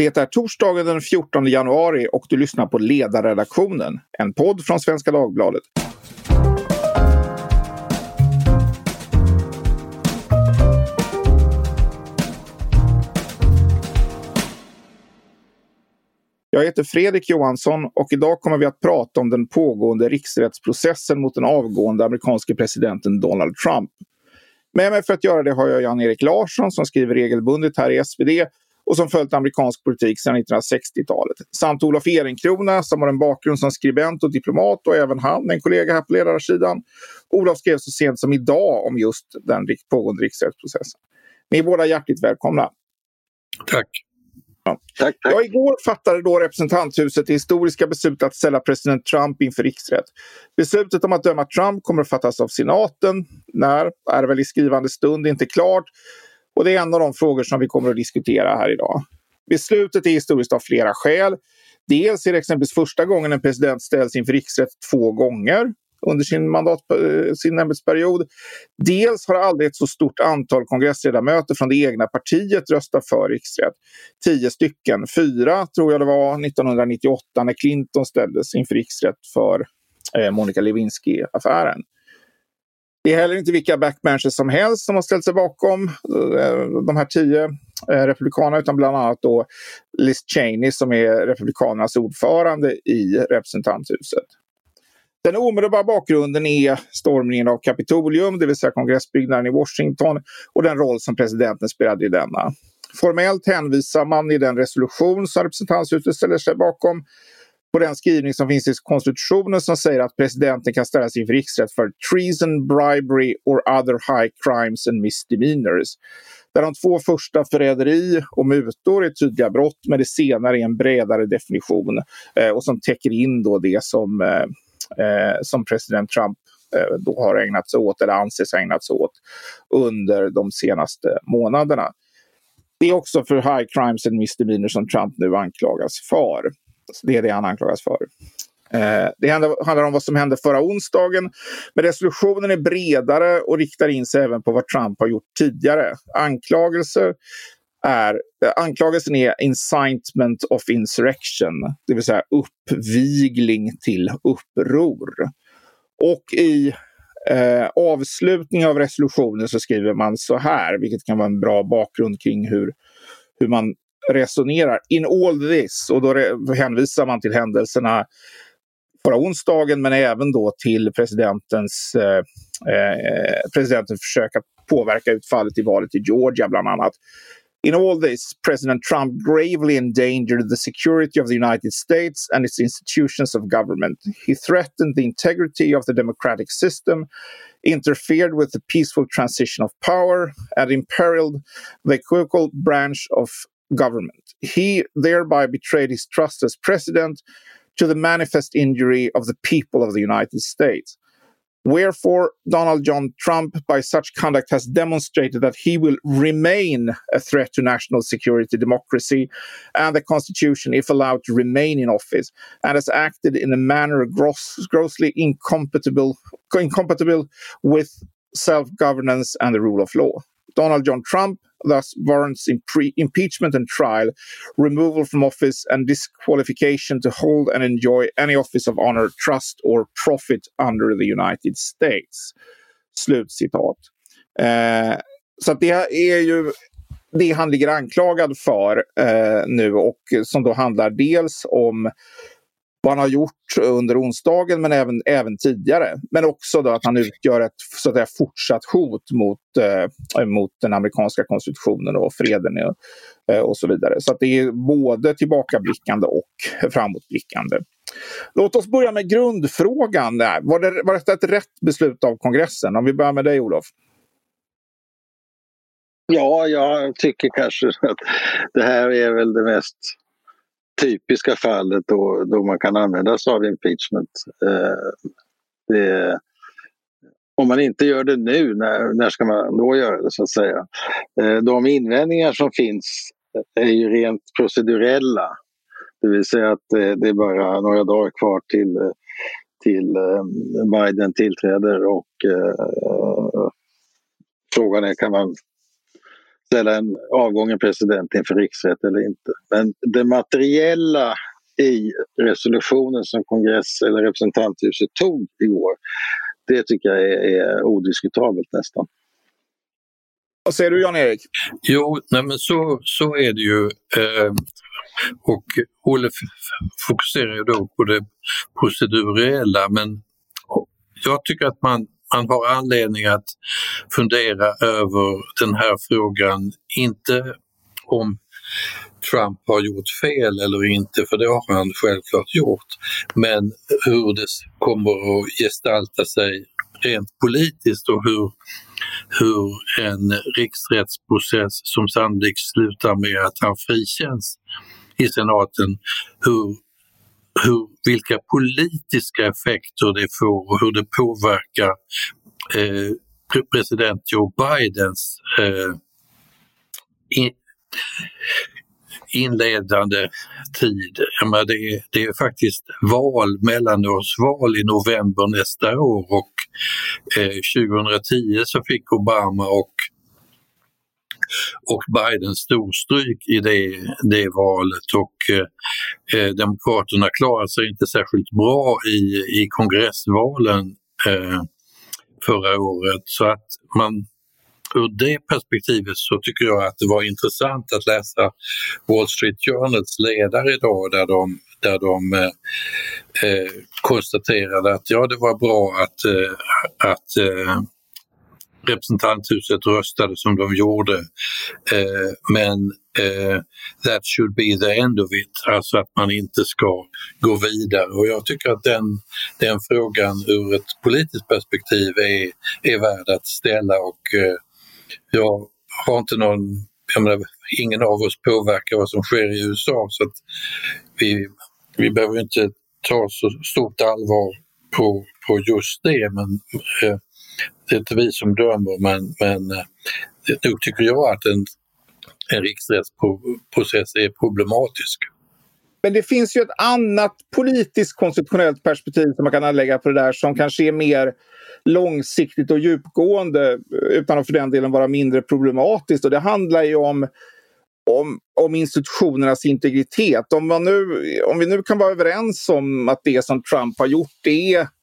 Det är torsdagen den 14 januari och du lyssnar på Ledarredaktionen, en podd från Svenska Dagbladet. Jag heter Fredrik Johansson och idag kommer vi att prata om den pågående riksrättsprocessen mot den avgående amerikanske presidenten Donald Trump. Med mig för att göra det har jag Jan-Erik Larsson som skriver regelbundet här i SvD och som följt amerikansk politik sedan 1960-talet. Samt Olof Ehrenkrona som har en bakgrund som skribent och diplomat och även han en kollega här på ledarsidan. Olof skrev så sent som idag om just den pågående riksrättsprocessen. Ni är båda hjärtligt välkomna. Tack. Ja. Tack, tack. Ja, igår fattade då representanthuset det historiska beslutet att ställa president Trump inför riksrätt. Beslutet om att döma Trump kommer att fattas av senaten. När är väl i skrivande stund inte klart. Och det är en av de frågor som vi kommer att diskutera här idag. Beslutet är historiskt av flera skäl. Dels är det exempelvis första gången en president ställs inför riksrätt två gånger under sin, mandat, eh, sin ämbetsperiod. Dels har aldrig ett så stort antal kongressledamöter från det egna partiet röstat för riksrätt. Tio stycken. Fyra tror jag det var 1998 när Clinton ställdes inför riksrätt för eh, Monica Lewinsky-affären. Det är heller inte vilka backbenchers som helst som har ställt sig bakom eh, de här tio eh, republikanerna utan bland annat då Liz Cheney som är republikanernas ordförande i representanthuset. Den omedelbara bakgrunden är stormningen av Kapitolium, det vill säga kongressbyggnaden i Washington och den roll som presidenten spelade i denna. Formellt hänvisar man i den resolution som representanthuset ställer sig bakom på den skrivning som finns i konstitutionen som säger att presidenten kan ställas inför riksrätt för treason, bribery or other high crimes and misdemeanors. Där de två första, förräderi och mutor, är tydliga brott men det senare är en bredare definition eh, och som täcker in då det som, eh, eh som president Trump eh, då har ägnat sig åt eller anses ha ägnat sig åt under de senaste månaderna. Det är också för high crimes and misdemeanors som Trump nu anklagas för. Alltså, det är det han anklagas för. Eh, det handlar om vad som hände förra onsdagen. Men resolutionen är bredare och riktar in sig även på vad Trump har gjort tidigare. Anklagelser är, eh, anklagelsen är incitement of insurrection, det vill säga uppvigling till uppror. Och i eh, avslutningen av resolutionen så skriver man så här, vilket kan vara en bra bakgrund kring hur, hur man resonerar. In all this, och då hänvisar man till händelserna förra onsdagen men även då till presidentens, eh, eh, presidentens försök att påverka utfallet i valet i Georgia bland annat. In all this, President Trump gravely endangered the security of the United States and its institutions of government. He threatened the integrity of the democratic system, interfered with the peaceful transition of power, and imperiled the equivocal branch of government. He thereby betrayed his trust as president to the manifest injury of the people of the United States. Wherefore, Donald John Trump, by such conduct, has demonstrated that he will remain a threat to national security, democracy, and the Constitution if allowed to remain in office, and has acted in a manner gross, grossly incompatible, incompatible with self governance and the rule of law. Donald John Trump thus warrants impre- impeachment and trial, removal from office, and disqualification to hold and enjoy any office of honor, trust or profit under the United States. Slutcitat. Eh, så det är ju det han ligger anklagad för eh, nu och som då handlar dels om vad han har gjort under onsdagen men även, även tidigare. Men också då att han utgör ett så att säga, fortsatt hot mot, eh, mot den amerikanska konstitutionen och freden och, eh, och så vidare. Så att det är både tillbakablickande och framåtblickande. Låt oss börja med grundfrågan. Där. Var, det, var detta ett rätt beslut av kongressen? Om vi börjar med dig Olof. Ja, jag tycker kanske att det här är väl det mest typiska fallet då, då man kan använda sig av impeachment. Eh, det, om man inte gör det nu, när, när ska man då göra det så att säga? Eh, de invändningar som finns är ju rent procedurella. Det vill säga att eh, det är bara några dagar kvar till, till eh, Biden tillträder och eh, frågan är kan man ställa en avgången president inför riksrätt eller inte. Men det materiella i resolutionen som kongress eller representanthuset tog igår, det tycker jag är, är odiskutabelt nästan. Vad säger du Jan-Erik? Jo, nej men så, så är det ju. Eh, och Olle fokuserar ju då på det procedurella men jag tycker att man, man har anledning att fundera över den här frågan, inte om Trump har gjort fel eller inte, för det har han självklart gjort, men hur det kommer att gestalta sig rent politiskt och hur, hur en riksrättsprocess som sannolikt slutar med att han frikänns i senaten, hur, hur, vilka politiska effekter det får och hur det påverkar eh, president Joe Bidens eh, in, inledande tid. Menar, det, är, det är faktiskt val, mellanårsval i november nästa år och eh, 2010 så fick Obama och och Biden storstryk i det, det valet och eh, eh, Demokraterna klarade sig inte särskilt bra i, i kongressvalen eh, förra året. Så att man ur det perspektivet så tycker jag att det var intressant att läsa Wall Street Journals ledare idag där de, där de eh, eh konstaterade att ja, det var bra att, eh, att eh, representanthuset röstade som de gjorde. Eh, men eh, that should be the end of it, alltså att man inte ska gå vidare. Och jag tycker att den, den frågan ur ett politiskt perspektiv är, är värd att ställa och eh, jag har inte någon, jag menar, ingen av oss påverkar vad som sker i USA så att vi, vi behöver inte ta så stort allvar på, på just det men eh, det är inte vi som dömer men, men eh, nog tycker jag att en, en riksrättsprocess är problematisk. Men det finns ju ett annat politiskt konstitutionellt perspektiv som man kan anlägga på det där som kanske är mer långsiktigt och djupgående eh, utan att för den delen vara mindre problematiskt. Och det handlar ju om, om, om institutionernas integritet. Om, man nu, om vi nu kan vara överens om att det som Trump har gjort är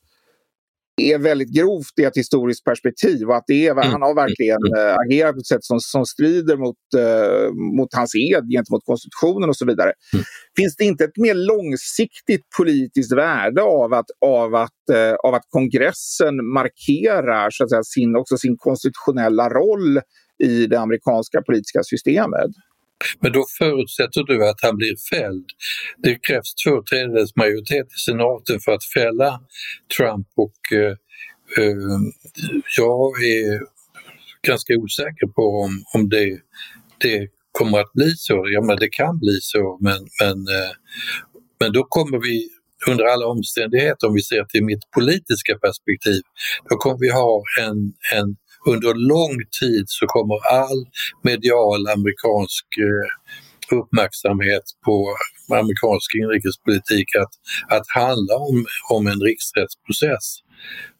är väldigt grovt i ett historiskt perspektiv och att det är, mm. han har verkligen äh, agerat på ett sätt som, som strider mot, äh, mot hans ed gentemot konstitutionen och så vidare. Mm. Finns det inte ett mer långsiktigt politiskt värde av att, av att, äh, av att kongressen markerar så att säga, sin, också sin konstitutionella roll i det amerikanska politiska systemet? Men då förutsätter du att han blir fälld. Det krävs två tredjedels majoritet i senaten för att fälla Trump och eh, eh, jag är ganska osäker på om, om det, det kommer att bli så. Ja, men det kan bli så men, men, eh, men då kommer vi under alla omständigheter, om vi ser till mitt politiska perspektiv, då kommer vi ha en, en under lång tid så kommer all medial amerikansk eh, uppmärksamhet på amerikansk inrikespolitik att, att handla om, om en riksrättsprocess.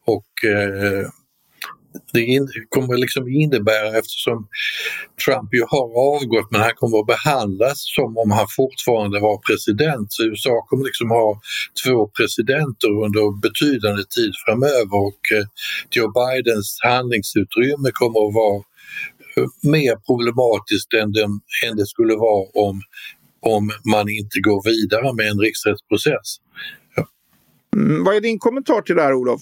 Och eh, det kommer liksom innebära, eftersom Trump ju har avgått men han kommer att behandlas som om han fortfarande var president. Så USA kommer liksom ha två presidenter under betydande tid framöver och eh, Joe Bidens handlingsutrymme kommer att vara eh, mer problematiskt än det, än det skulle vara om, om man inte går vidare med en riksrättsprocess. Ja. Mm, vad är din kommentar till det här Olof?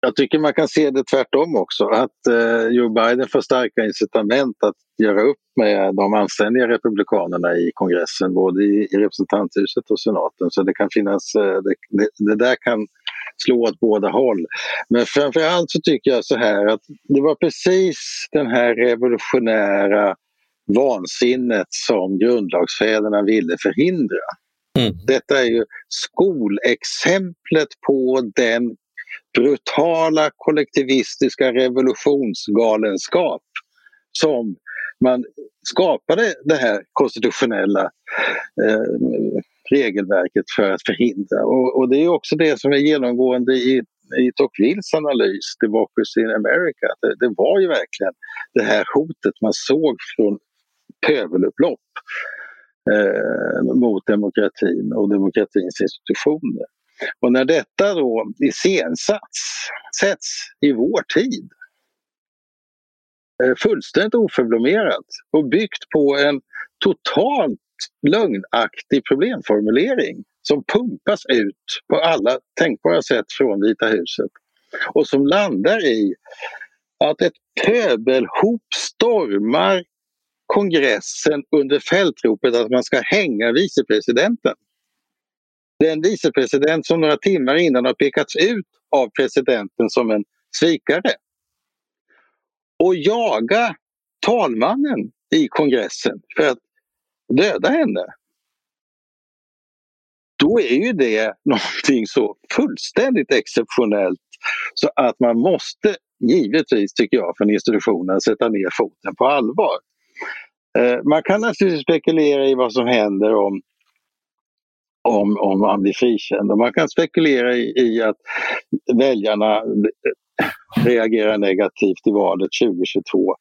Jag tycker man kan se det tvärtom också, att eh, Joe Biden får starka incitament att göra upp med de anständiga republikanerna i kongressen, både i, i representanthuset och senaten. Så det kan finnas, eh, det, det, det, där kan slå åt båda håll. Men framförallt så tycker jag så här att det var precis den här revolutionära vansinnet som grundlagsfäderna ville förhindra. Mm. Detta är ju skolexemplet på den brutala kollektivistiska revolutionsgalenskap som man skapade det här konstitutionella eh, regelverket för att förhindra. Och, och, det är också det som är genomgående i i Tocquevilles analys Democracy in America. Det, det var ju verkligen det här hotet man såg från pöbelupplopp eh, mot demokratin och demokratins institutioner. Och när detta då iscensätts sätts i vår tid eh, fullständigt oförblommerat och byggt på en totalt lögnaktig problemformulering som pumpas ut på alla tänkbara sätt från Vita huset och som landar i att ett pöbelhop stormar kongressen under fältropet att man ska hänga vicepresidenten. Den vicepresident som några timmar innan har pekats ut av presidenten som en svikare. Och jaga talmannen i kongressen för att döda henne. Då är ju det någonting så fullständigt exceptionellt så att man måste givetvis, tycker jag, från institutionen sätta ner foten på allvar. Eh, man kan naturligtvis spekulera i vad som händer om, om, om han blir frikänd och man kan spekulera i, i att väljarna reagerar negativt i valet 2022.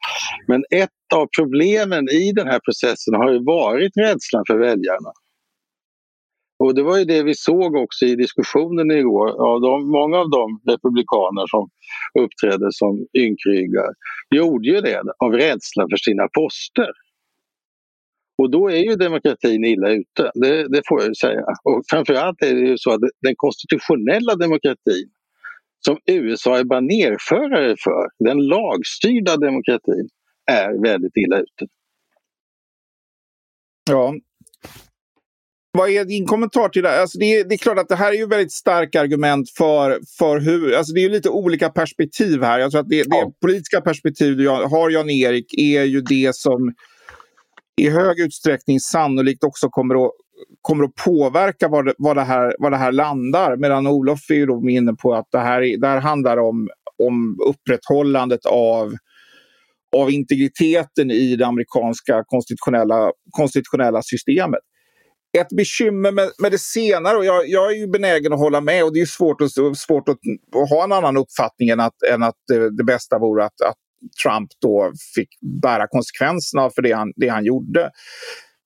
Men ett av problemen i den här processen har ju varit rädslan för väljarna. Och det var ju det vi såg också i diskussionen igår. Av de, många av de republikaner som uppträdde som ynkryggar gjorde ju det av rädsla för sina poster. Och då är ju demokratin illa ute, det, det får jag ju säga. Och framförallt är det ju så att den konstitutionella demokratin som USA är banerförare för, den lagstyrda demokratin, är väldigt illa ute. Ja. Vad är din kommentar till det? Alltså det, är, det är klart att det här är ju väldigt starka argument för, för hur... Alltså det är ju lite olika perspektiv här. Jag tror att det, ja. det politiska perspektiv du har, Jan-Erik, är ju det som i hög utsträckning sannolikt också kommer att, kommer att påverka var det, var, det här, var det här landar. Medan Olof är ju då inne på att det här, det här handlar om, om upprätthållandet av, av integriteten i det amerikanska konstitutionella, konstitutionella systemet. Ett bekymmer med, med det senare, och jag, jag, är ju benägen att hålla med och det är svårt att, svårt att, att ha en annan uppfattning än att, än att det, det bästa vore att, att Trump då fick bära konsekvenserna för det han, det han gjorde.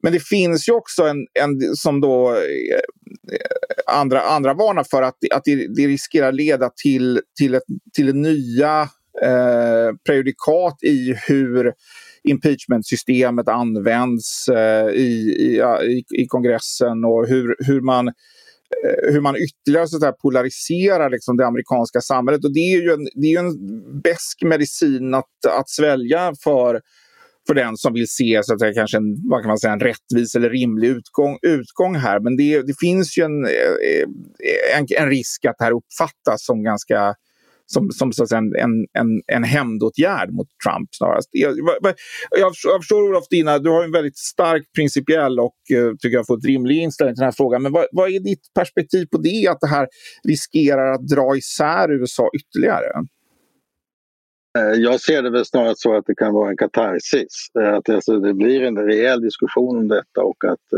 Men det finns ju också en, en som då eh, andra, andra varnar för att, att det, det riskerar leda till, till, ett, till nya eh, prejudikat i hur impeachmentsystemet används eh, i, i, i, kongressen och hur, hur man Eh, Eh, hur man ytterligare så där, polariserar liksom det amerikanska samhället. Och det är ju en, det är en besk medicin att, att svälja för, för den som vill se så att säga, kanske en, vad kan man säga, en rättvis eller rimlig utgång, utgång här. Men det, det finns ju en, eh, eh, en, en risk att det här uppfattas som ganska som, som så att säga, en, en, en, hämndåtgärd mot Trump snarast. Jag, jag, jag förstår Olof Dina, du har en väldigt stark principiell och uh, tycker jag fått rimlig inställning till den här frågan. Men vad, vad är ditt perspektiv på det, att det här riskerar att dra isär USA ytterligare? Eh, jag ser det väl snarare så att det kan vara en katarsis. Eh, att alltså det blir en rejäl diskussion om detta och att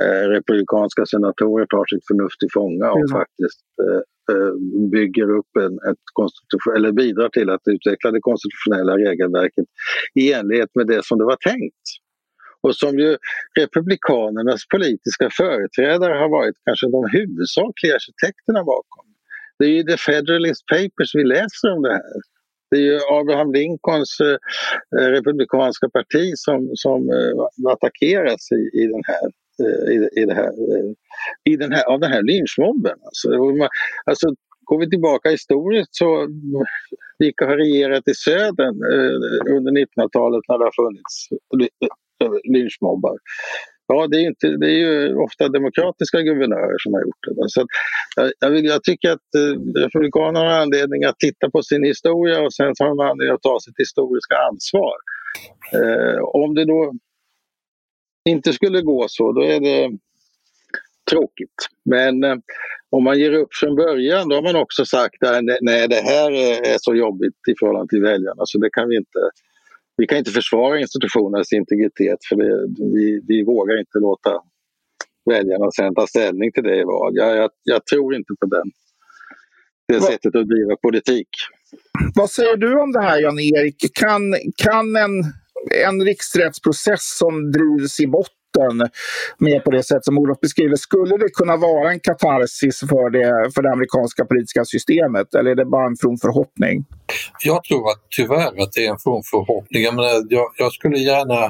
eh, republikanska senatorer tar sitt förnuft till fånga och mm. faktiskt eh, Eh, Eh, bygger upp en, ett konstitution, eller bidrar till att utveckla det konstitutionella regelverket i enlighet med det som det var tänkt. Och som ju Republikanernas politiska företrädare har varit kanske de huvudsakliga arkitekterna bakom. Det är ju The Federalist Papers vi läser om det här. Det är ju Abraham Lincolns eh, eh, republikanska parti som, som attackeras i, i den här Eh, i, i, det här, eh, i den här, av den här lynchmobben. Alltså, alltså, går vi tillbaka historiskt så eh, vilka har regerat i södern eh, under 1900-talet när det har funnits lynchmobbar? Ja, det är, inte, det är ju ofta demokratiska guvernörer som har gjort det. Så jag, jag, vill, jag tycker att Republikanerna har anledning att titta på sin historia och sen har de anledning att ta sitt historiska ansvar. Eh, om det då inte skulle gå så, då är det tråkigt. Men eh, om man ger upp från början, då har man också sagt att nej, det här är så jobbigt i förhållande till väljarna så det kan vi inte. Vi kan inte försvara institutionernas integritet för det, vi, vi vågar inte låta väljarna sen ta ställning till det i val. Jag, jag, jag tror inte på den, det sättet att driva politik. Vad säger du om det här Jan-Erik? Kan, kan en, en riksrättsprocess som drivs i botten med på det sätt som Olof beskriver, skulle det kunna vara en katarsis för det, för det amerikanska politiska systemet eller är det bara en from förhoppning? Jag tror att tyvärr att det är en from förhoppning. Jag, menar, jag, jag skulle gärna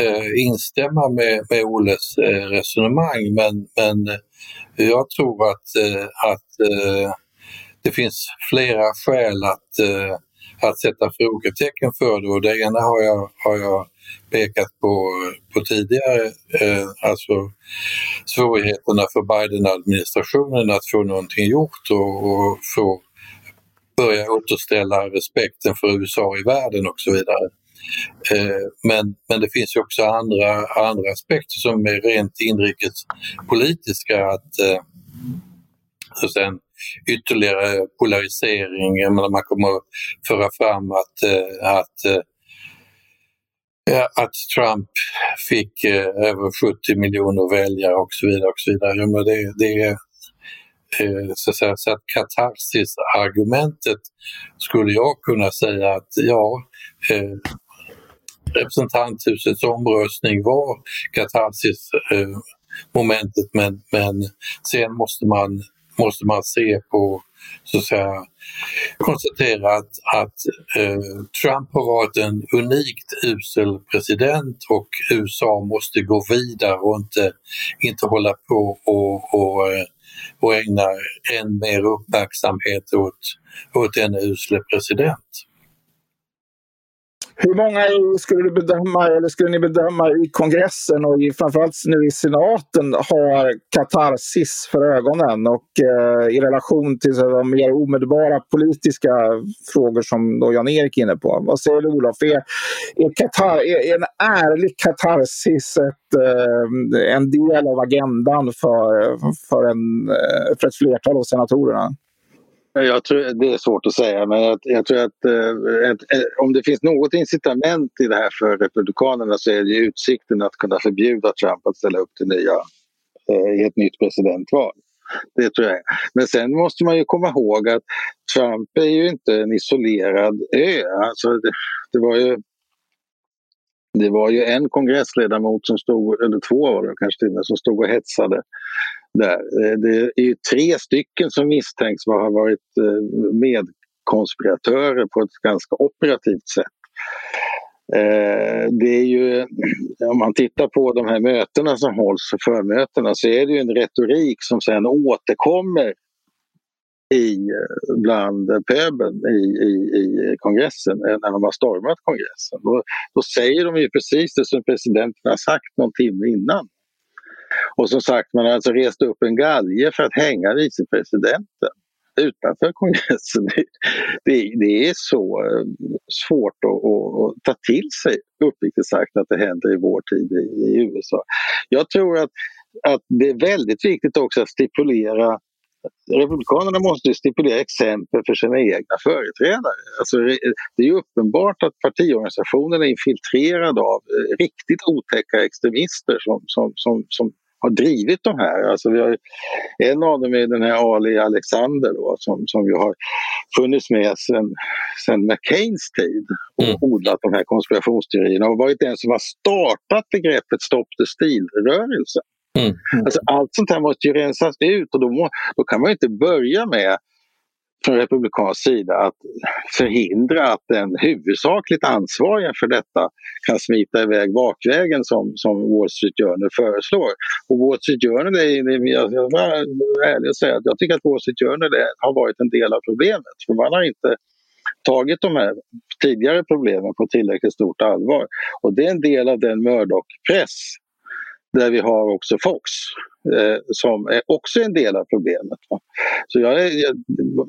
eh, instämma med, med Oles eh, resonemang men, men jag tror att, eh, att eh, det finns flera skäl att, eh, att sätta frågetecken för det och det ena har jag, har jag pekat på, på tidigare, eh, alltså svårigheterna för Biden-administrationen att få någonting gjort och, och få börja återställa respekten för USA i världen och så vidare. Eh, men, men det finns ju också andra, andra aspekter som är rent inrikespolitiska. Att, eh, och sen ytterligare polarisering, jag menar, man kommer att föra fram att, eh, att eh, att Trump fick eh, över 70 miljoner väljare och så vidare. Och så vidare. Men det, det är så att, säga, så att katarsis-argumentet skulle jag kunna säga att ja, representanthusets omröstning var katarsis-momentet men, men sen måste man, måste man se på så att säga, konstatera att, att eh, Trump har varit en unikt usel president och USA måste gå vidare och inte, inte hålla på och, och, och ägna än mer uppmärksamhet åt, åt en usle president. Hur många skulle du bedöma, eller skulle ni bedöma i kongressen och i, framförallt nu i senaten har katarsis för ögonen och eh, i relation till så, de mer omedelbara politiska frågor som då Jan-Erik är inne på. Vad säger du Olof? Är, är, katar, är, är en ärlig katarsis ett, eh, en del av agendan för, för, en, eh, för ett flertal av senatorerna? Jag tror, det är svårt att säga, men jag, jag tror att eh, ett, ett, om det finns något incitament i det här för Republikanerna så är det utsikten att kunna förbjuda Trump att ställa upp till nya, eh, i ett nytt presidentval. Det tror jag. Men sen måste man ju komma ihåg att Trump är ju inte en isolerad ö. Alltså det, det var ju det var ju en kongressledamot som stod, eller två var det kanske till som stod och hetsade där. Det är ju tre stycken som misstänks ha varit eh, medkonspiratörer på ett ganska operativt sätt. Eh, det är ju, om man tittar på de här mötena som hålls, förmötena, så är det ju en retorik som sen återkommer i, eh, bland pöbeln i, i, i kongressen, när de har stormat kongressen. Då, då säger de ju precis det som presidenten har sagt någon timme innan. Och som sagt, man har alltså rest upp en galge för att hänga vicepresidenten utanför kongressen. Det, det är så eh, svårt att, att, att, ta till sig, uppriktigt sagt, att det händer i vår tid i, i USA. Jag tror att, att det är väldigt viktigt också att stipulera Republikanerna måste stipulera exempel för sina egna företrädare. Alltså, det är uppenbart att partiorganisationen är infiltrerad av eh, riktigt otäcka extremister som, som, som, som har drivit de här. Alltså vi har, en av dem är den här Ali Alexander då, som, som ju har funnits med sen McCains tid och mm. odlat de här konspirationsteorierna och varit den som har startat begreppet Stop the Steal-rörelsen. Mm. Alltså allt sånt här måste ju rensas ut och då, må, då kan man inte börja med från republikansk sida att förhindra att den huvudsakligt ansvariga för detta kan smita iväg bakvägen som, som Wall Street Journal föreslår. Och Wall Street Journal, är, jag ska vara ärlig och säga att jag tycker att Wall Street Journal är, har varit en del av problemet. För man har inte tagit de här tidigare problemen på tillräckligt stort allvar. Och det är en del av den Murdoch-press där vi har också Fox eh, som är också en del av problemet. Va? Så jag, jag,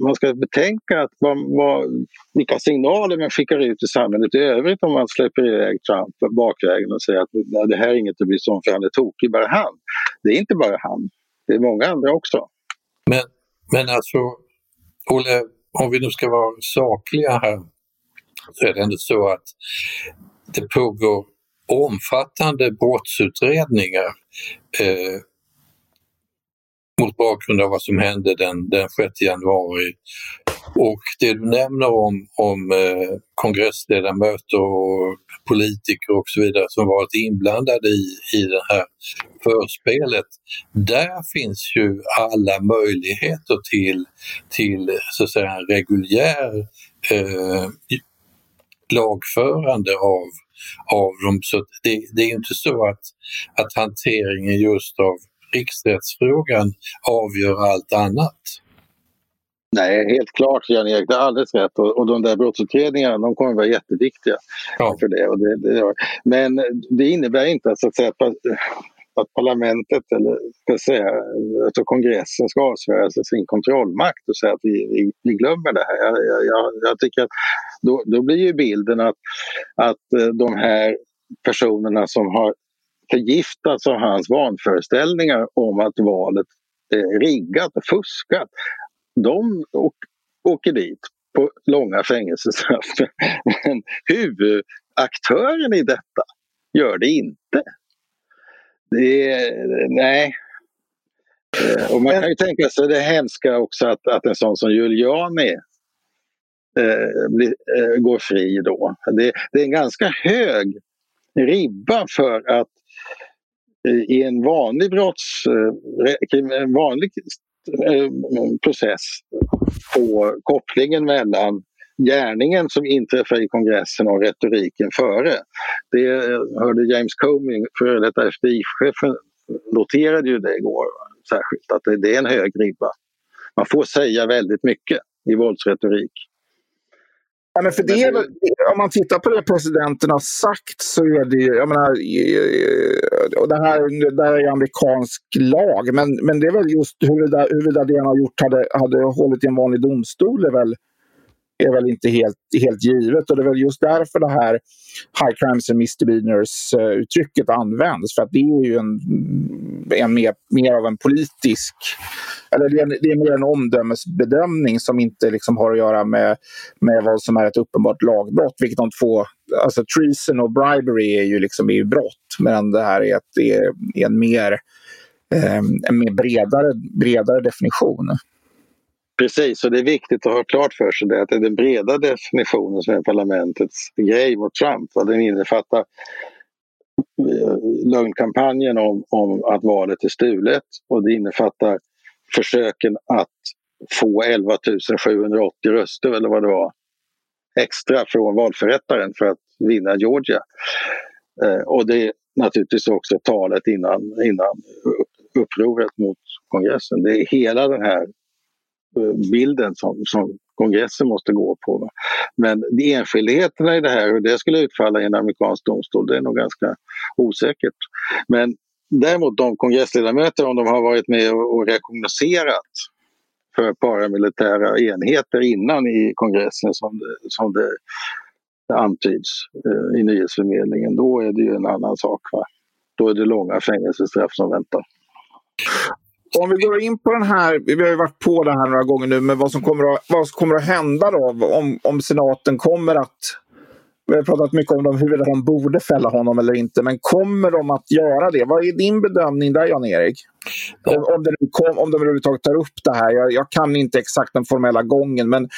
man ska betänka att vad, vad, vilka signaler man skickar ut i samhället i övrigt om man släpper iväg Trump bakvägen och säger att nej, det här är inget att bry sig om för han är tokig, bara han. Det är inte bara han, det är många andra också. Men, men alltså, Olle, om vi nu ska vara sakliga här så är det ändå så att det pågår omfattande brottsutredningar eh, mot bakgrund av vad som hände den, den 6 januari. Och det du nämner om, om eh, kongressledamöter och politiker och så vidare som varit inblandade i, i det här förspelet. Där finns ju alla möjligheter till, till så att säga, reguljär eh, lagförande av, av dem. Så det, det är inte så att, att hanteringen just av riksrättsfrågan avgör allt annat. Nej, helt klart Jan-Erik, det är alldeles rätt. Och, och de där brottsutredningarna de kommer vara jätteviktiga. Ja. för det. Och det, det Men det innebär inte att, så att, säga, att parlamentet eller ska säga, alltså kongressen ska avsvära sig sin kontrollmakt och säga att vi, vi, vi glömmer det här. Jag, jag, jag tycker att då, då blir ju bilden att, att eh, de här personerna som har förgiftats av hans vanföreställningar om att valet är riggat och fuskat de åker dit på långa fängelsestraff. Men huvudaktören i detta gör det inte. Det nej. Eh, och man kan ju tänka sig det hemska också att, att en sån som Giuliani eh, bli, eh, går fri då. Det, det, är en ganska hög ribba för att eh, i en vanlig brotts, eh, en vanlig eh, process få kopplingen mellan gärningen som inträffar i kongressen och retoriken före. Det hörde James Comey, före detta FBI-chefen, noterade ju det igår särskilt, att det är en hög ribba. Man får säga väldigt mycket i våldsretorik. Ja, men för det är, om man tittar på det presidenten har sagt så är det jag menar, och det här, det här är amerikansk lag, men, men det är väl just huruvida, huruvida det han har gjort hade, hade hållit i en vanlig domstol är väl är väl inte helt, helt givet. Och det är väl just därför det här high crimes and misdemeanors-uttrycket används. För att det är ju en, en mer, mer av en politisk... Eller det är, det är mer en omdömesbedömning som inte liksom har att göra med, med vad som är ett uppenbart lagbrott. Vilket de två... Alltså treason och bribery är ju liksom är ju brott. Men det här är, ett, är en mer, eh, en mer bredare, bredare definition. Precis, och det är viktigt att ha klart för sig det, att det är den breda definitionen som är parlamentets grej mot Trump. Vad den innefattar eh, lögnkampanjen om, om att valet är stulet och det innefattar försöken att få 11 780 röster eller vad det var extra från valförrättaren för att vinna Georgia. Eh, och det är naturligtvis också talet innan, innan upproret mot kongressen. Det är hela den här bilden som, som kongressen måste gå på. Men de enskildheterna i det här, hur det skulle utfalla i en amerikansk domstol, det är nog ganska osäkert. Men däremot de kongressledamöter, om de har varit med och rekognoserat för paramilitära enheter innan i kongressen som det, som det antyds eh, i nyhetsförmedlingen, då är det ju en annan sak. Va? Då är det långa fängelsestraff som väntar. Om vi går in på den här, vi har ju varit på det här några gånger nu, men vad som kommer att, vad som kommer att hända då om, om senaten kommer att vi har pratat mycket om dem, huruvida de borde fälla honom eller inte, men kommer de att göra det? Vad är din bedömning där, Jan-Erik? Ja. Om, de, om de överhuvudtaget tar upp det här. Jag, jag, kan inte exakt den formella gången, men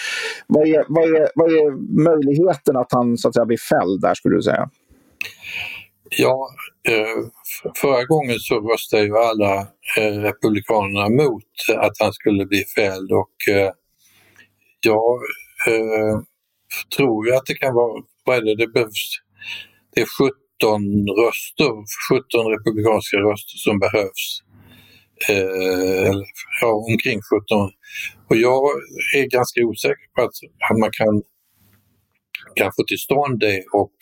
vad är, vad är, vad är möjligheten att han så att säga, blir fälld där, skulle du säga? Ja, eh, förra gången så röstade ju alla eh, republikanerna mot att han skulle bli fälld och eh, jag tror ju att det kan vara, vad är det, det behövs, det är 17 röster, 17 republikanska röster som behövs. ja, omkring 17. Och jag är ganska osäker på att man kan, kan få till stånd det och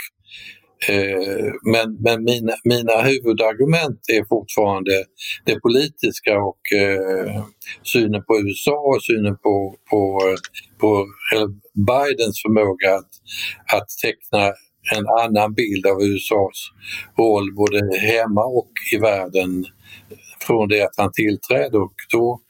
Eh, men, men mina, mina huvudargument är fortfarande det politiska och eh, synen på USA och synen på, på, på Bidens förmåga att, att teckna en annan bild av USAs roll både hemma och i världen från det att han tillträdde. Och då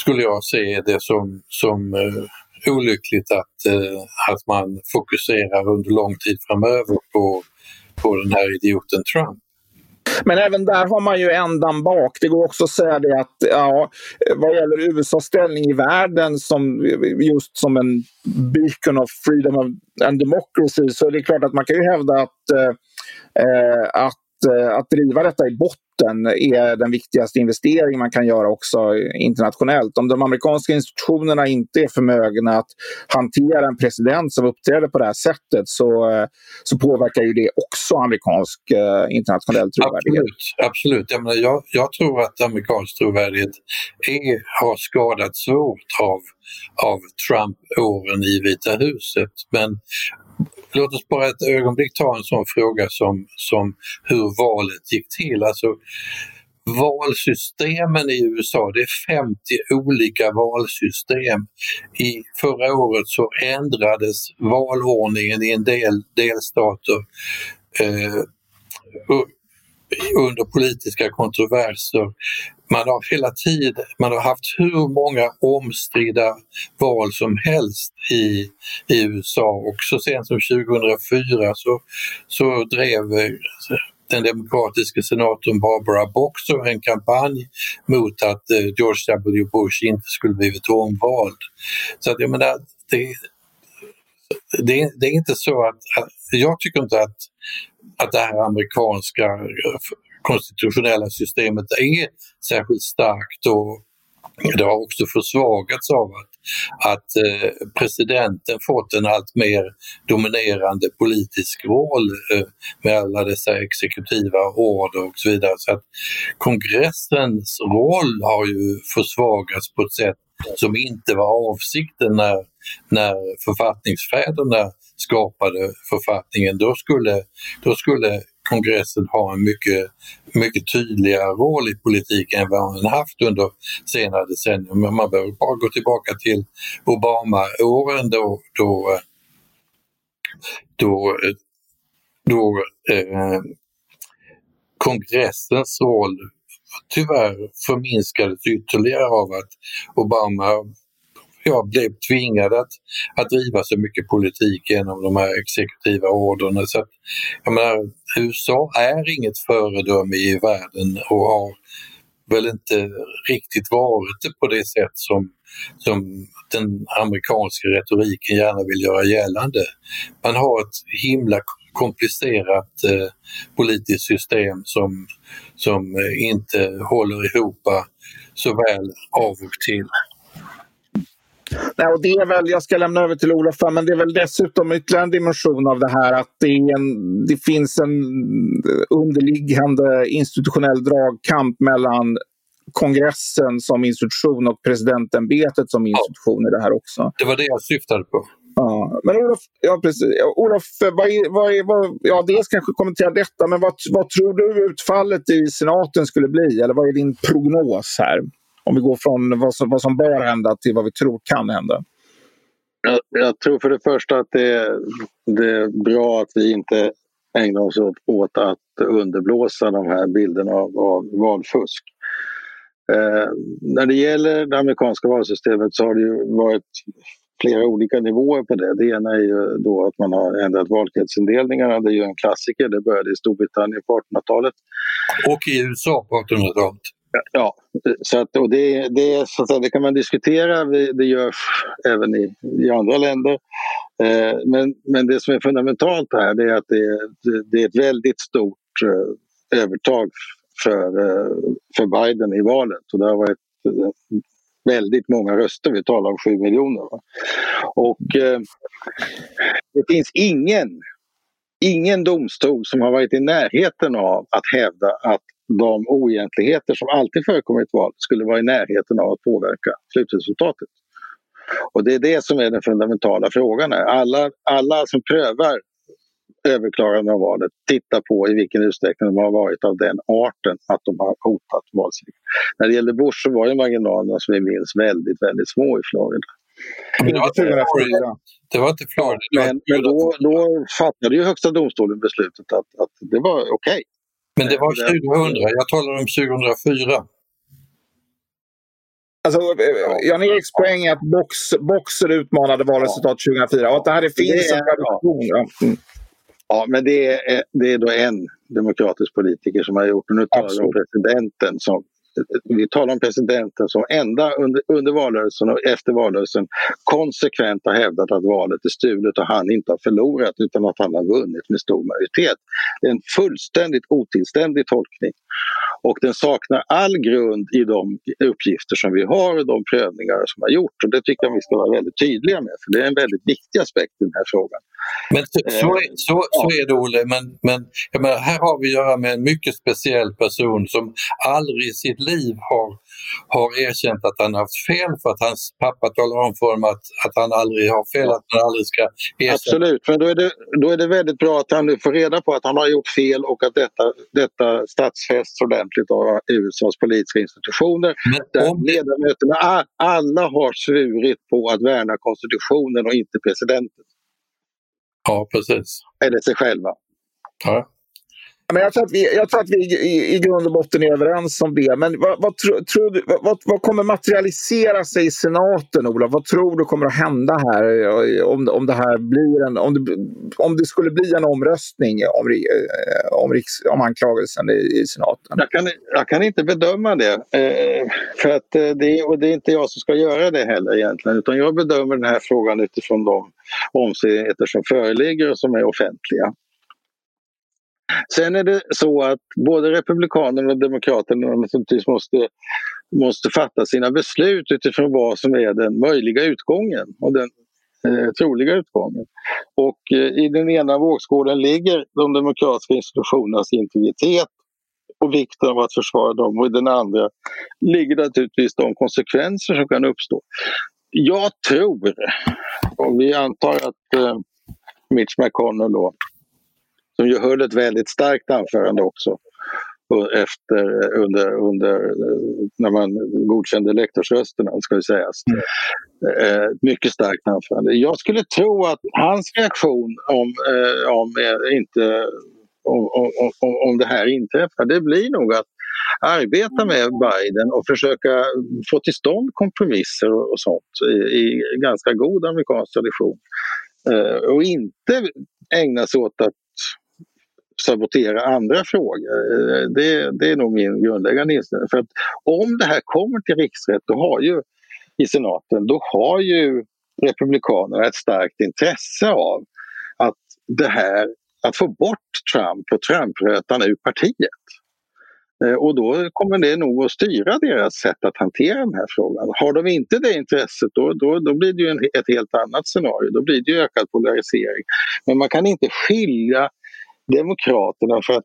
skulle jag se det som, som eh, olyckligt att, eh, att man fokuserar under lång tid framöver på, på den här idioten Trump. Men även där har man ju ändan bak. Det går också att säga det att ja, vad gäller USAs ställning i världen som just som en beacon of freedom and democracy så är det klart att man kan ju hävda att, eh, eh att Eh, att driva detta i botten är den viktigaste investering man kan göra också internationellt. Om de amerikanska institutionerna inte är förmögna att hantera en president som uppträder på det här sättet så, eh, så påverkar ju det också amerikansk eh, internationell trovärdighet. Absolut. absolut. Jag, menar, jag, jag tror att amerikansk trovärdighet är, har skadats svårt av, av Trump-åren i Vita huset. Men Låt oss bara ett ögonblick ta en sån fråga som, som hur valet gick till. Alltså, valsystemen i USA, det är 50 olika valsystem. I förra året så ändrades valordningen i en del delstater eh, under politiska kontroverser. Man har hela tiden man har haft hur många omstridda val som helst i, i USA och så sent som 2004 så, så drev eh, den demokratiska senatorn Barbara Boxer en kampanj mot att eh, George W Bush inte skulle blivit omvald. Så att jag menar, det, det, det är inte så att, jag tycker inte att att det här amerikanska konstitutionella systemet är särskilt starkt och det har också försvagats av att, att eh, presidenten fått en allt mer dominerande politisk roll eh, med alla dessa exekutiva order och så vidare. Så att kongressens roll har ju försvagats på ett sätt som inte var avsikten när, när författningsfäderna skapade författningen. Då skulle, då skulle kongressen har en mycket, mycket tydligare roll i politiken än vad den haft under senare decennier. Men man behöver bara gå tillbaka till Obama-åren då, då, då, då eh, kongressens roll tyvärr förminskades ytterligare av att Obama jag blev tvingad att, att driva så mycket politik genom de här exekutiva orderna. Så att, jag menar, USA är inget föredöme i världen och har väl inte riktigt varit det på det sätt som, som den amerikanska retoriken gärna vill göra gällande. Man har ett himla komplicerat eh, politiskt system som, som inte håller ihop så väl av och till. Nej, och det är väl, jag ska lämna över till Olof, men det är väl dessutom ytterligare en dimension av det här att det, en, det finns en underliggande institutionell dragkamp mellan kongressen som institution och presidentämbetet som institution i det här också. Det var det jag syftade på. Ja, men Olof, ja, precis. Olof vad vad vad, ja, dels kanske kommentera detta, men vad, vad tror du utfallet i senaten skulle bli? Eller vad är din prognos här? Om vi går från vad som, vad som bör hända till vad vi tror kan hända. Jag, jag tror för det första att det, det är bra att vi inte ägnar oss åt, åt att underblåsa de här bilderna av, av valfusk. Eh, när det gäller det amerikanska valsystemet så har det ju varit flera olika nivåer på det. Det ena är ju då att man har ändrat valkretsindelningarna. Det är ju en klassiker. Det började i Storbritannien på 1800-talet. Och i USA på 1800-talet. Ja, så att, och det, det, så att säga, det kan man diskutera. Det görs även i, i andra länder. Eh, men, men det som är fundamentalt här det är att det, det är ett väldigt stort eh, övertag för, eh, för Biden i valet. Och det har varit eh, väldigt många röster. Vi talar om sju miljoner. Va? Och eh, det finns ingen, ingen domstol som har varit i närheten av att hävda att de oegentligheter som alltid förekommer i ett val skulle vara i närheten av att påverka slutresultatet. Och det är det som är den fundamentala frågan. Här. Alla, alla som prövar överklagande av valet tittar på i vilken utsträckning de har varit av den arten att de har hotat valsegern. När det gällde Bush så var ju marginalerna som vi minns väldigt, väldigt små i Florida. Men det var inte Florida. Det var inte Florida. Men, men då, då fattade ju Högsta domstolen beslutet att, att det var okej. Okay. Men det var 2000, jag talar om 2004. Alltså, Jan-Eriks poäng är att box, Boxer utmanade valresultatet 2004 och att det här finns det en tradition. Ja. Mm. ja, men det är, det är då en demokratisk politiker som har gjort. Och nu talar vi om presidenten som vi talar om presidenten som ända under, under valrörelsen och efter valrörelsen konsekvent har hävdat att valet är stulet och han inte har förlorat utan att han har vunnit med stor majoritet. Det är en fullständigt otillständig tolkning. Och den saknar all grund i de uppgifter som vi har och de prövningar som har gjorts. Och det tycker jag vi ska vara väldigt tydliga med för det är en väldigt viktig aspekt i den här frågan. Men så, så, är, så, så är det Olle, men, men menar, här har vi att göra med en mycket speciell person som aldrig i sitt liv har, har erkänt att han haft fel för att hans pappa talar om för honom att, att han aldrig har fel, att han aldrig ska erkänna. Absolut, men då är, det, då är det väldigt bra att han nu får reda på att han har gjort fel och att detta, detta statsfästs ordentligt av USAs politiska institutioner. Men där om... ledamöterna alla har svurit på att värna konstitutionen och inte presidenten. Ja, precis. Eller sig själva. Ja. Men jag tror att vi, jag tror att vi i, i grund och botten är överens om det. Men vad, vad, tro, tro, vad, vad kommer materialisera sig i senaten, Olof? Vad tror du kommer att hända här eh, om, om det här blir en, om det, om det skulle bli en omröstning om, eh, om, riks, om anklagelsen i, i senaten? Jag kan, jag kan inte bedöma det. Eh, för att eh, det, och det är inte jag som ska göra det heller egentligen. Utan jag bedömer den här frågan utifrån de omständigheter som föreligger och som är offentliga. Sen är det så att både Republikanerna och Demokraterna naturligtvis måste, måste fatta sina beslut utifrån vad som är den möjliga utgången och den eh, troliga utgången. Och eh, i den ena vågskålen ligger de demokratiska institutionernas integritet och vikten av att försvara dem och i den andra ligger naturligtvis de konsekvenser som kan uppstå. Jag tror, om vi antar att eh, Mitch McConnell då som ju höll ett väldigt starkt anförande också efter, under, under, när man godkände lektorsrösterna, ska vi säga. Mm. Eh, mycket starkt anförande. Jag skulle tro att hans reaktion om, eh, om, eh, inte, om, om, om det här inträffar, det blir nog att arbeta med Biden och försöka få till stånd kompromisser och, och sånt i, i ganska god amerikansk tradition. Eh, och inte ägna sig åt att sabotera andra frågor. Eh, det, det är nog min grundläggande inställning. För att om det här kommer till riksrätt då har ju, i senaten, då har ju Republikanerna ett starkt intresse av att det här, att få bort Trump och Trumprötan ur partiet. Eh, och då kommer det nog att styra deras sätt att hantera den här frågan. Har de inte det intresset då, då, då blir det ju en, ett helt annat scenario. Då blir det ju ökad polarisering. Men man kan inte skilja Demokraterna för att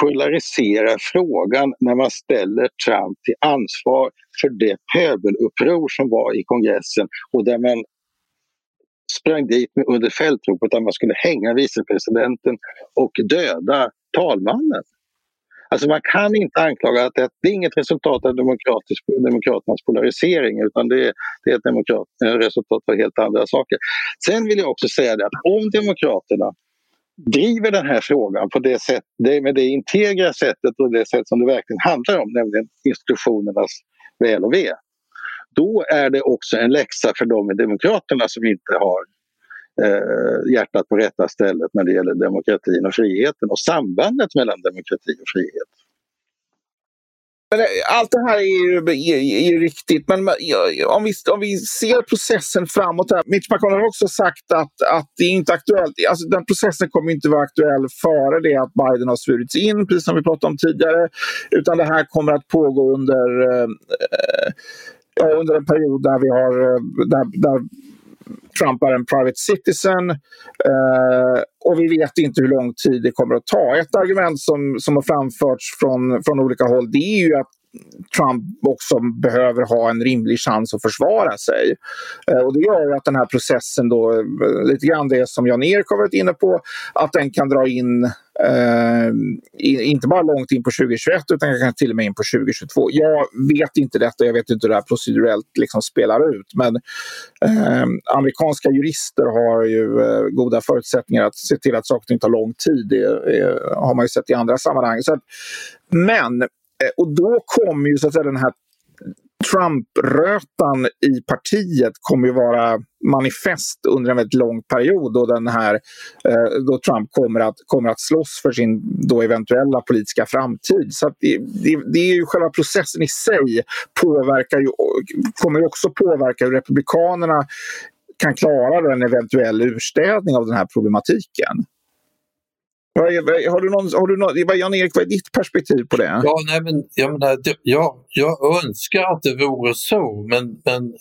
polarisera frågan när man ställer Trump till ansvar för det pöbeluppror som var i kongressen och där man sprang dit under fältropet att man skulle hänga vicepresidenten och döda talmannen. Alltså man kan inte anklaga att det, det är inget resultat av demokratisk, demokraternas polarisering utan det är, det är ett demokrat, resultat av helt andra saker. Sen vill jag också säga det att om Demokraterna driver den här frågan på det sätt, det, med det integra sättet och det sätt som det verkligen handlar om, nämligen institutionernas väl och ve. Då är det också en läxa för de i Demokraterna som inte har eh, hjärtat på rätta stället när det gäller demokratin och friheten och sambandet mellan demokrati och frihet. Men eh, allt det här är ju, är, är ju riktigt, men om vi, om vi ser processen framåt. Här, Mitch McConnell har också sagt att, att det är inte aktuellt. Alltså, den processen kommer inte vara aktuell före det att Biden har svurits in, precis som vi pratade om tidigare. Utan det här kommer att pågå under, eh, eh under en period där vi har eh, där, där Trump är en private citizen eh, och vi vet inte hur lång tid det kommer att ta. Ett argument som, som har framförts från, från olika håll det är ju att Trump också behöver ha en rimlig chans att försvara sig. Eh, och det gör att den här processen då, eh, lite grann det som Jan-Erik har varit inne på, att den kan dra in Uh, inte bara långt in på 2021 utan kanske till och med in på 2022. Jag vet inte detta, jag vet inte hur det här procedurellt liksom spelar ut men uh, amerikanska jurister har ju uh, goda förutsättningar att se till att saker och ting tar lång tid. Det, har man ju sett i andra sammanhang. Så att, men eh, och då kommer ju så att säga den här Trump-rötan i partiet kommer ju vara manifest under en väldigt lång period då, den här, eh, då Trump kommer att, kommer att slåss för sin då eventuella politiska framtid. Så det, det, det, är ju själva processen i sig påverkar ju, kommer ju också påverka hur Republikanerna kan klara en eventuell urstädning av den här problematiken. Har du någon, har du någon, Jan-Erik, vad är ditt perspektiv på det? Ja, nej, men, jag, menar, jag, jag önskar att det vore så, men, men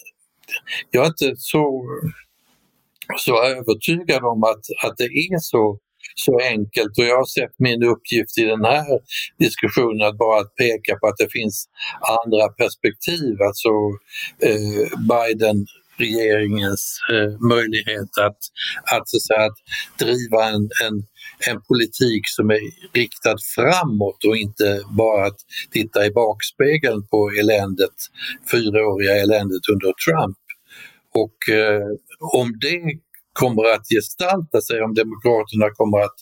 jag är inte så, så övertygad om att, att det är så, så enkelt och jag har sett min uppgift i den här diskussionen att bara peka på att det finns andra perspektiv. Alltså eh, Biden regeringens eh, möjlighet att, att, så att, säga, att driva en, en, en politik som är riktad framåt och inte bara att titta i bakspegeln på eländet, fyraåriga eländet under Trump. Och eh, om det kommer att gestalta sig, om Demokraterna kommer att,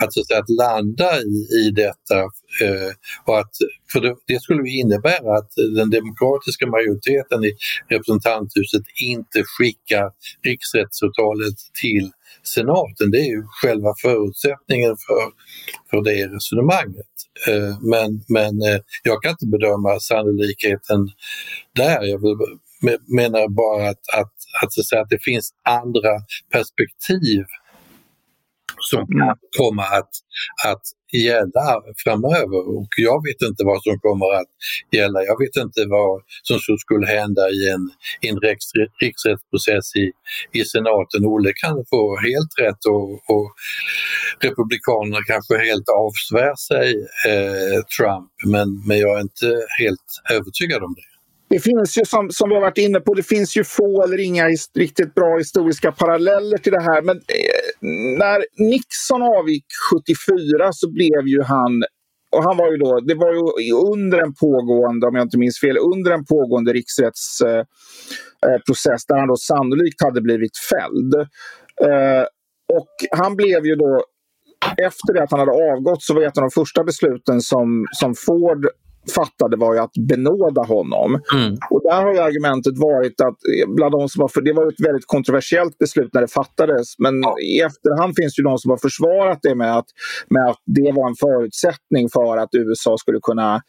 att, så att, säga, att landa i, i detta. Eh, och att, för det, det skulle innebära att den demokratiska majoriteten i representanthuset inte skickar riksrättsavtalet till senaten. Det är ju själva förutsättningen för, för det resonemanget. Eh, men, men eh, jag kan inte bedöma sannolikheten där. Jag menar bara att, att att, så att, att det finns andra perspektiv som kan mm. komma att, att gälla framöver och jag vet inte vad som kommer att gälla. Jag vet inte vad som skulle hända i en, en riksrättsprocess i, i senaten. Olle kan få helt rätt och, och Republikanerna kanske helt avsvär sig eh, Trump men, men jag är inte helt övertygad om det. Det finns ju som, som vi har varit inne på, det finns ju få eller inga riktigt bra historiska paralleller till det här. Men eh, när Nixon avgick 74 så blev ju han och han var ju då, det var ju under en pågående, om jag inte minns fel, under en pågående riksrättsprocess eh, eh där han då sannolikt hade blivit fälld. Eh, och han blev ju då, efter det att han hade avgått så var ett av de första besluten som, som Ford fattade var ju att benåda honom. Mm. Och där har argumentet varit att bland de som var för, det var ett väldigt kontroversiellt beslut när det fattades. Men ja. i efterhand finns det de som har försvarat det med att, med att det var en förutsättning för att USA skulle kunna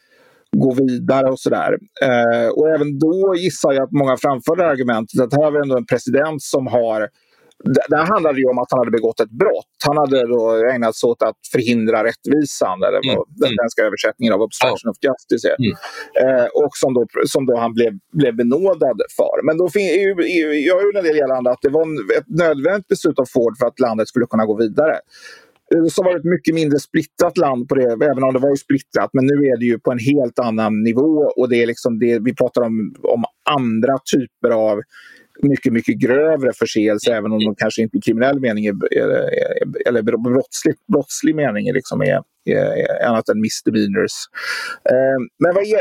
gå vidare och sådär. Eh, och även då gissar jag att många framförde argumentet att här har vi ändå en president som har där handlade det ju om att han hade begått ett brott. Han hade då ägnat sig åt att förhindra rättvisan, eller mm. den mm. svenska översättningen av obstruction oh. of justice är. Mm. Eh, och som då, som då han blev, blev benådad för. Men då EU, EU gör ju en del gällande att det var en, ett nödvändigt beslut av Ford för att landet skulle kunna gå vidare. USA var ett mycket mindre splittrat land på det, även om det var splittrat. Men nu är det ju på en helt annan nivå och det är liksom det, vi pratar om, om andra typer av mycket, mycket grövre förseelse även om de kanske inte i kriminell mening är, eller brottslig, brottslig mening liksom är, är, är annat än misdemeanors. Eh, men vad är,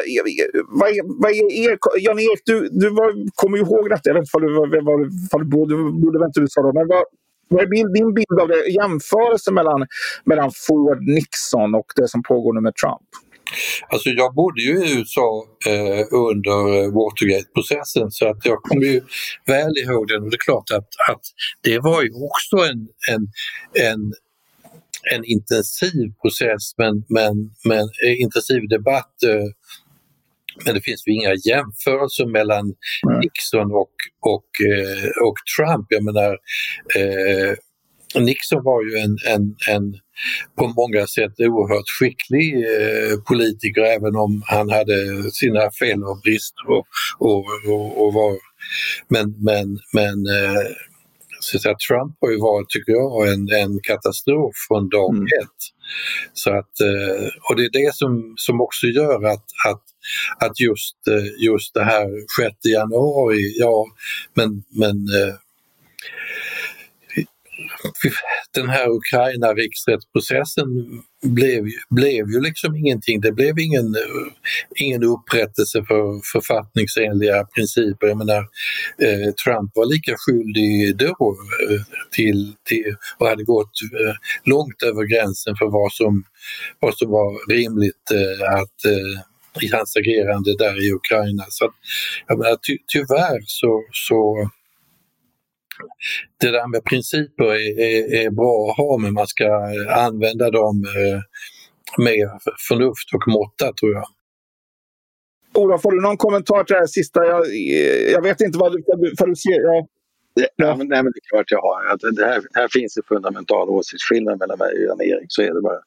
vad är, vad är, är Jan-Erik, du, du var, kommer ju ihåg detta, jag vet inte om du, var, du bodde, bodde inte i USA då, men vad, vad är din bild av det, jämförelsen mellan, mellan Ford, Nixon och det som pågår nu med Trump? Alltså jag bodde ju i USA eh, under Watergate-processen så att jag kommer ju väl ihåg den och det är klart att, att det var ju också en, en, en en intensiv process men, men, men intensiv debatt eh, men det finns ju inga jämförelser mellan Nixon och, och, eh, och Trump. Jag menar, eh, Nixon var ju en, en, en på många sätt oerhört skicklig eh, politiker även om han hade sina fel och brister. Och, och, och, och var, men men, men eh, så att Trump har ju varit, tycker jag, en, en katastrof från dag mm. ett. Så att, eh, och det är det som, som också gör att, att, att just, eh, just det här 6 januari, ja men, men eh, den här Ukraina-riksrättsprocessen blev, blev ju liksom ingenting. Det blev ingen, eh, ingen upprättelse för författningsenliga principer. Jag menar, eh, Trump var lika skyldig då eh, till, till, och hade gått eh, långt över gränsen för vad som, vad som var rimligt eh, att, eh, i hans agerande där i Ukraina. Så jag menar, ty tyvärr så, så det där med principer är, är, är, bra att ha men man ska använda dem eh, med förnuft och måtta tror jag. Olof, har du någon kommentar till det här sista? Jag, jag vet inte vad du, vad du ser. Ja. Ja, men, nej, men det är klart jag har. Att det här, här finns en fundamental åsiktsskillnad mellan mig och Jan-Erik. Så är det bara.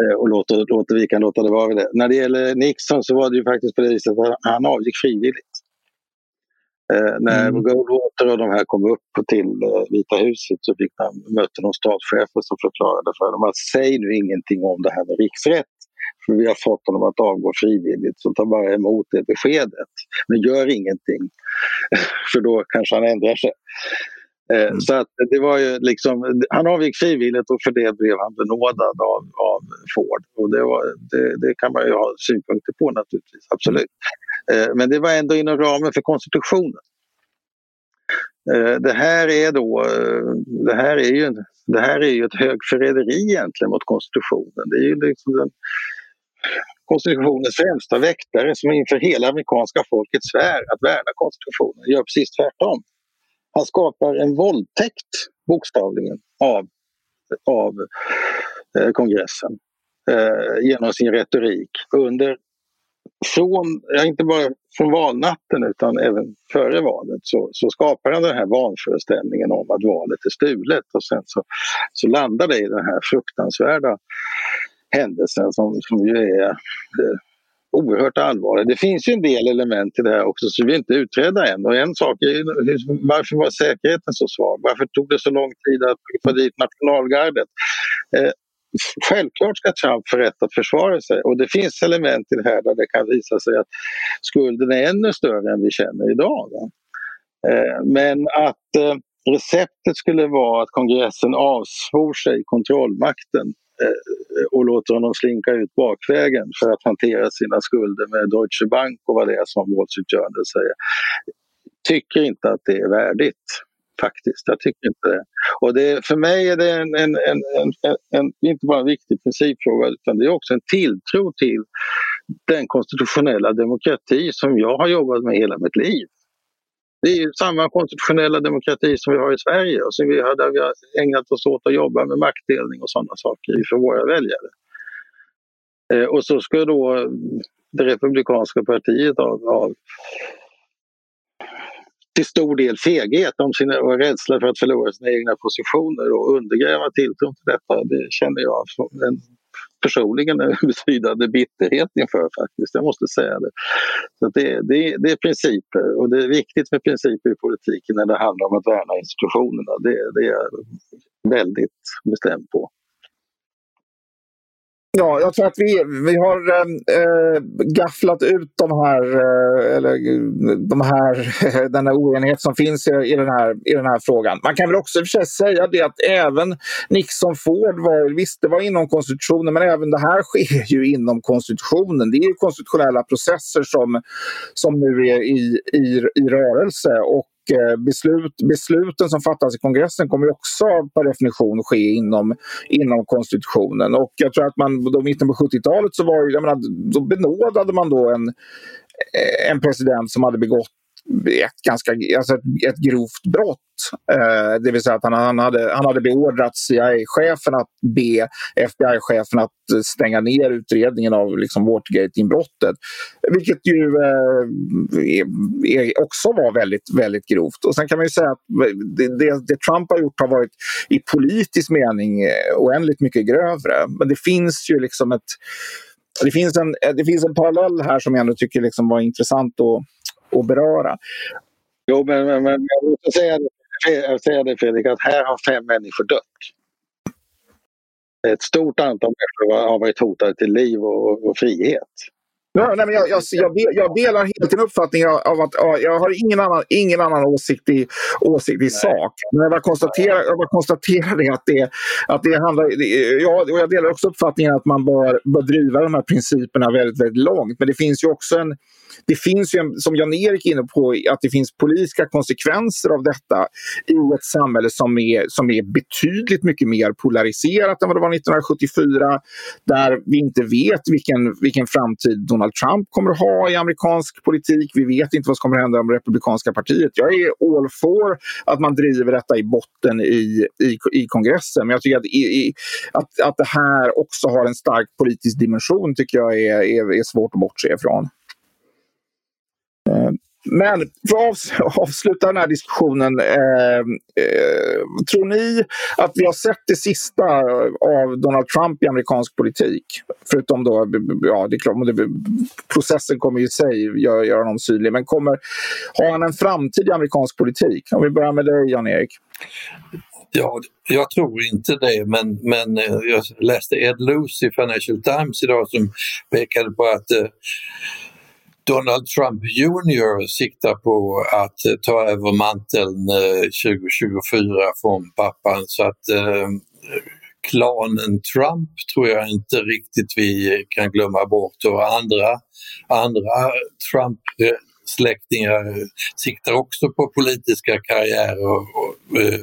Eh, och låter, låter, vi kan låta det vara vid det. När det gäller Nixon så var det ju faktiskt på det viset att han avgick frivilligt. Eh, när mm. Goldwater och de här kom upp till eh, Vita huset så fick man, mötte de statschefer som förklarade för dem att säg nu ingenting om det här med riksrätt. För vi har fått honom att avgå frivilligt så ta bara emot det beskedet. Men gör ingenting. för då kanske han ändrar sig. Eh, mm. Så att det var ju liksom, han avgick frivilligt och för det blev han benådad av, av Ford. Och det, var, det, det kan man ju ha synpunkter på naturligtvis, absolut. Eh, men det var ändå inom ramen för konstitutionen. Eh, det här är då, det här är ju, det här är ju ett högförräderi egentligen mot konstitutionen. Det är ju liksom den, konstitutionens främsta väktare som inför hela amerikanska folket svär att värna konstitutionen gör precis tvärtom. Han skapar en våldtäkt, bokstavligen, av, av eh, kongressen eh, genom sin retorik under från, ja, inte bara från valnatten utan även före valet så, så skapar han den här vanföreställningen om att valet är stulet. Och sen så, så landar det i den här fruktansvärda händelsen som, som ju är eh, oerhört allvarlig. Det finns ju en del element i det här också som vi inte utreda än. Och en sak är varför var säkerheten så svag? Varför tog det så lång tid att få dit nationalgardet? Eh, Självklart ska Trump få rätt att försvara sig och det finns element i det här där det kan visa sig att skulden är ännu större än vi känner idag. Eh, men att eh, receptet skulle vara att kongressen avsvor sig kontrollmakten Eh, och låter honom slinka ut bakvägen för att hantera sina skulder med Deutsche Bank och vad det är som Wall Street Journal säger. Tycker inte att det är värdigt faktiskt. Jag tycker inte det. Och det, för mig är det en, en, en, en, inte bara en viktig principfråga utan det är också en tilltro till den konstitutionella demokrati som jag har jobbat med hela mitt liv. Det är ju samma konstitutionella demokrati som vi har i Sverige och som vi har, där vi har ägnat oss åt att jobba med maktdelning och sådana saker för våra väljare. Eh, och så ska då det republikanska partiet av, av till stor del feghet om sina, och rädsla för att förlora sina egna positioner och undergräva tilltron till detta. Det känner jag som en, personligen en betydande bitterhet inför faktiskt. Jag måste säga det. Så det, det, det, är principer och det är viktigt med principer i politiken när det handlar om att värna institutionerna. Det, det är jag väldigt bestämd på. Ja, jag tror att vi, vi har äh, gafflat ut de här, äh, eller, de här, den här oenighet som finns i, i, den här, i den här frågan. Man kan väl också i och för sig säga det att även Nixon Ford var, visst det var inom konstitutionen, men även det här sker ju inom konstitutionen. Det är konstitutionella processer som, som nu är i, i, i rörelse. Och Eh, beslut, besluten som fattas i kongressen kommer också per definition ske inom, inom konstitutionen. Och jag tror att man då mitten på 70-talet så var jag menar, då benådade man då en, eh, en president som hade begått ett, ganska, alltså ett, ett grovt brott. Eh, det vill säga att han, han, hade, han hade beordrat CIA-chefen att be FBI-chefen att stänga ner utredningen av liksom Watergate-inbrottet. Vilket ju eh, också var väldigt, väldigt grovt. Och sen kan man ju säga att det, det, det, Trump har gjort har varit i politisk mening eh, oändligt mycket grövre. Men det finns ju liksom ett det finns, en, det finns en parallell här som jag ändå tycker liksom var intressant att att beröra. Jo, men, men, men jag måste säga det, säga det Fredrik, att här har fem människor dött. Ett stort antal människor har varit hotade till liv och, och frihet. Ja, nej, men jag, jag, jag, jag delar helt din uppfattning av att ja, jag har ingen annan, ingen annan åsikt i, åsikt i sak. Men jag bara konstaterar, jag bara konstaterar att, det, att det handlar... Ja, och jag delar också uppfattningen att man bör, bör driva de här principerna väldigt, väldigt långt. Men det finns ju också en det finns ju, som Jan-Erik är inne på, att det finns politiska konsekvenser av detta i ett samhälle som är, som är betydligt mycket mer polariserat än vad det var 1974. Där vi inte vet vilken, vilken framtid Donald Trump kommer att ha i amerikansk politik. Vi vet inte vad som kommer att hända med Republikanska partiet. Jag är all for att man driver detta i botten i, i, i kongressen. Men jag tycker att, i, att, att det här också har en stark politisk dimension tycker jag är, är, är svårt att bortse ifrån. Eh, men för att avsluta den här diskussionen. Eh, eh, tror ni att vi har sett det sista av Donald Trump i amerikansk politik? Förutom då, ja det är klart, processen kommer i sig göra, göra honom synlig. Men kommer, har han en framtid i amerikansk politik? Om vi börjar med dig Jan-Erik. Ja, jag tror inte det, men, men eh, jag läste Ed Luce i Financial Times idag som pekade på att eh, Donald Trump Jr siktar på att eh, ta över manteln eh, 2024 från pappan så att eh, klanen Trump tror jag inte riktigt vi kan glömma bort och andra, andra Trump släktingar siktar också på politiska karriärer och, och, eh,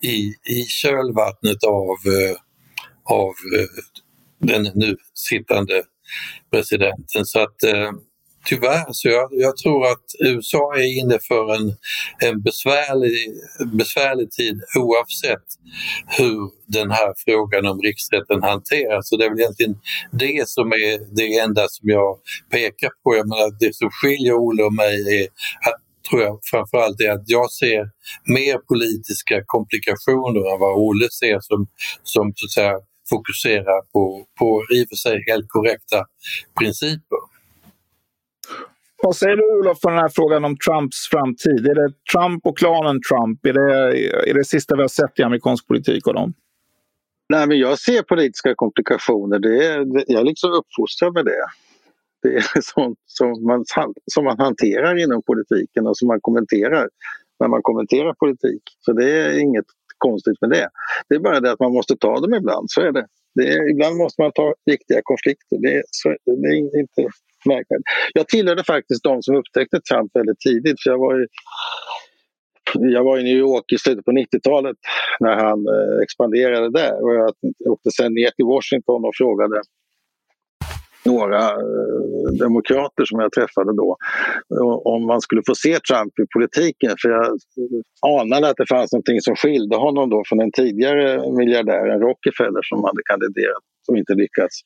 i, i kölvattnet av, av den nu sittande presidenten. Så att Tyvärr, så jag, jag, tror att USA är inne för en, en besvärlig, besvärlig tid oavsett hur den här frågan om riksrätten hanteras. Så det är väl egentligen det som är det enda som jag pekar på. Jag menar, det som skiljer Olle och mig är att tror jag framförallt är att jag ser mer politiska komplikationer än vad Olle ser som, som så att säga, fokuserar på, på i och för sig helt korrekta principer. Vad säger du Olof på den här frågan om Trumps framtid? Är det Trump och klanen Trump? Är det, är det sista vi har sett i amerikansk politik av dem? Nej, men jag ser politiska komplikationer. Det är, jag är liksom uppfostrad med det. Det är sånt som man, som man hanterar inom politiken och som man kommenterar när man kommenterar politik. Så det är inget konstigt med det. Det är bara det att man måste ta dem ibland, så är det. det är, ibland måste man ta viktiga konflikter. Det är, så, det är inte märkvärdigt. Jag tillhörde faktiskt de som upptäckte Trump väldigt tidigt. För jag var i, jag var i New York i slutet på 90-talet när han eh, expanderade där. Och jag åkte sen ner till Washington och frågade några eh, demokrater som jag träffade då eh, om man skulle få se Trump i politiken. För jag anade att det fanns någonting som skilde honom då från den tidigare miljardären Rockefeller som hade kandiderat och inte lyckats.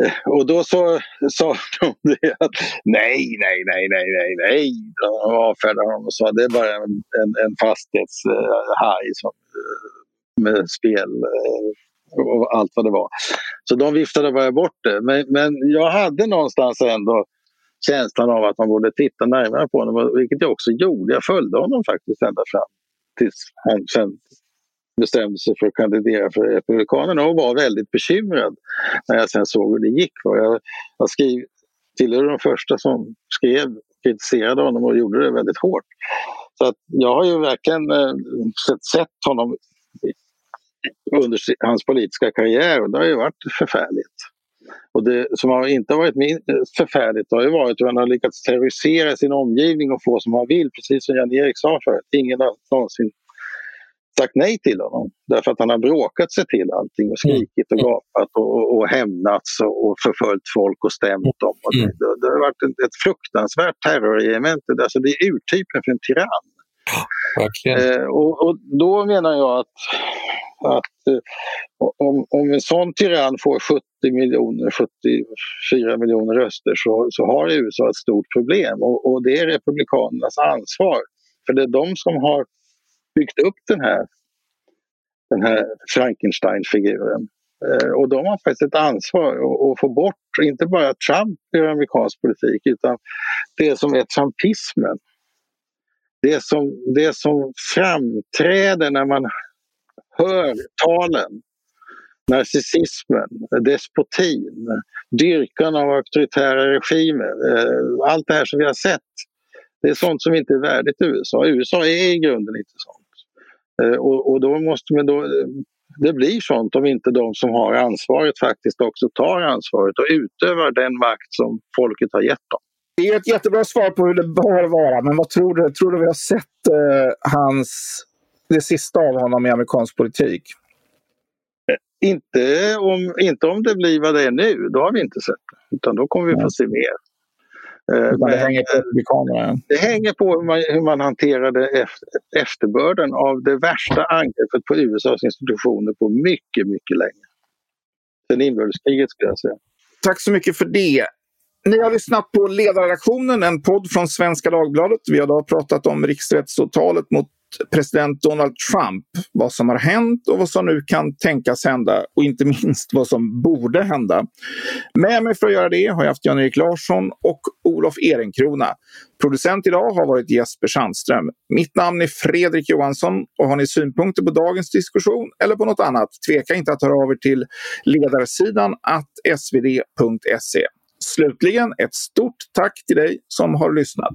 Eh, och då så sa de det att nej, nej, nej, nej, nej, nej. De avfärdade honom och sa det är bara en, en, en fastighetshaj som, eh, med spel eh, och allt vad det var. Så de viftade bara bort det. Men, men jag hade någonstans ändå känslan av att man borde titta närmare på honom, vilket jag också gjorde. Jag följde honom faktiskt ända fram tills han sen bestämde sig för att kandidera för Republikanerna och var väldigt bekymrad när jag sen såg hur det gick. Jag, jag skrev, tillhörde de första som skrev, kritiserade honom och gjorde det väldigt hårt. Så att jag har ju verkligen eh, sett, sett honom under hans politiska karriär och det har ju varit förfärligt. Och det som har inte varit förfärligt har ju varit hur han har lyckats terrorisera sin omgivning och få som han vill, precis som Jan-Erik sa förut. Ingen har någonsin sagt nej till honom därför att han har bråkat sig till allting och skrikit och mm. gapat och, och hämnats och, och förföljt folk och stämt dem. Och mm. det, det, har varit ett, ett fruktansvärt terrorregemente. Alltså det är urtypen för en tyrann. Eh, och, och, då menar jag att, att eh, om, om en sån tyrann får 70 miljoner, 74 miljoner röster så, så har USA ett stort problem och, och det är Republikanernas ansvar. För det är de som har byggt upp den här, den här Frankenstein-figuren. Eh, och de har faktiskt ett ansvar att få bort, inte bara Trump ur amerikansk politik, utan det som är trumpismen. Det som, det som framträder när man hör talen. Narcissismen, despotin, dyrkan av auktoritära regimer. Eh, allt det här som vi har sett det är sånt som inte är värdigt USA. USA är i grunden inte sånt. Eh, och, och då måste man då, det blir sånt om inte de som har ansvaret faktiskt också tar ansvaret och utövar den makt som folket har gett dem. Det är ett jättebra svar på hur det bör vara, men vad tror du? Tror du vi har sett eh, hans, det sista av honom i amerikansk politik? Eh, inte om, inte om det blir vad det är nu, då har vi inte sett det. utan då kommer vi få se mer. Eh, det hänger på republikanerna? Det hänger på hur man, hur man hanterade efterbörden av det värsta angreppet på USAs institutioner på mycket, mycket länge. Sen inbördeskriget skulle jag säga. Tack så mycket för det. Ni har lyssnat på Ledarredaktionen, en podd från Svenska Dagbladet. Vi har idag pratat om riksrättsåtalet mot president Donald Trump, vad som har hänt och vad som nu kan tänkas hända och inte minst vad som borde hända. Med mig för att göra det har jag haft Jan-Erik Larsson och Olof Ehrenkrona. Producent idag har varit Jesper Sandström. Mitt namn är Fredrik Johansson och har ni synpunkter på dagens diskussion eller på något annat, tveka inte att höra av er till ledarsidan svd.se. Slutligen ett stort tack till dig som har lyssnat.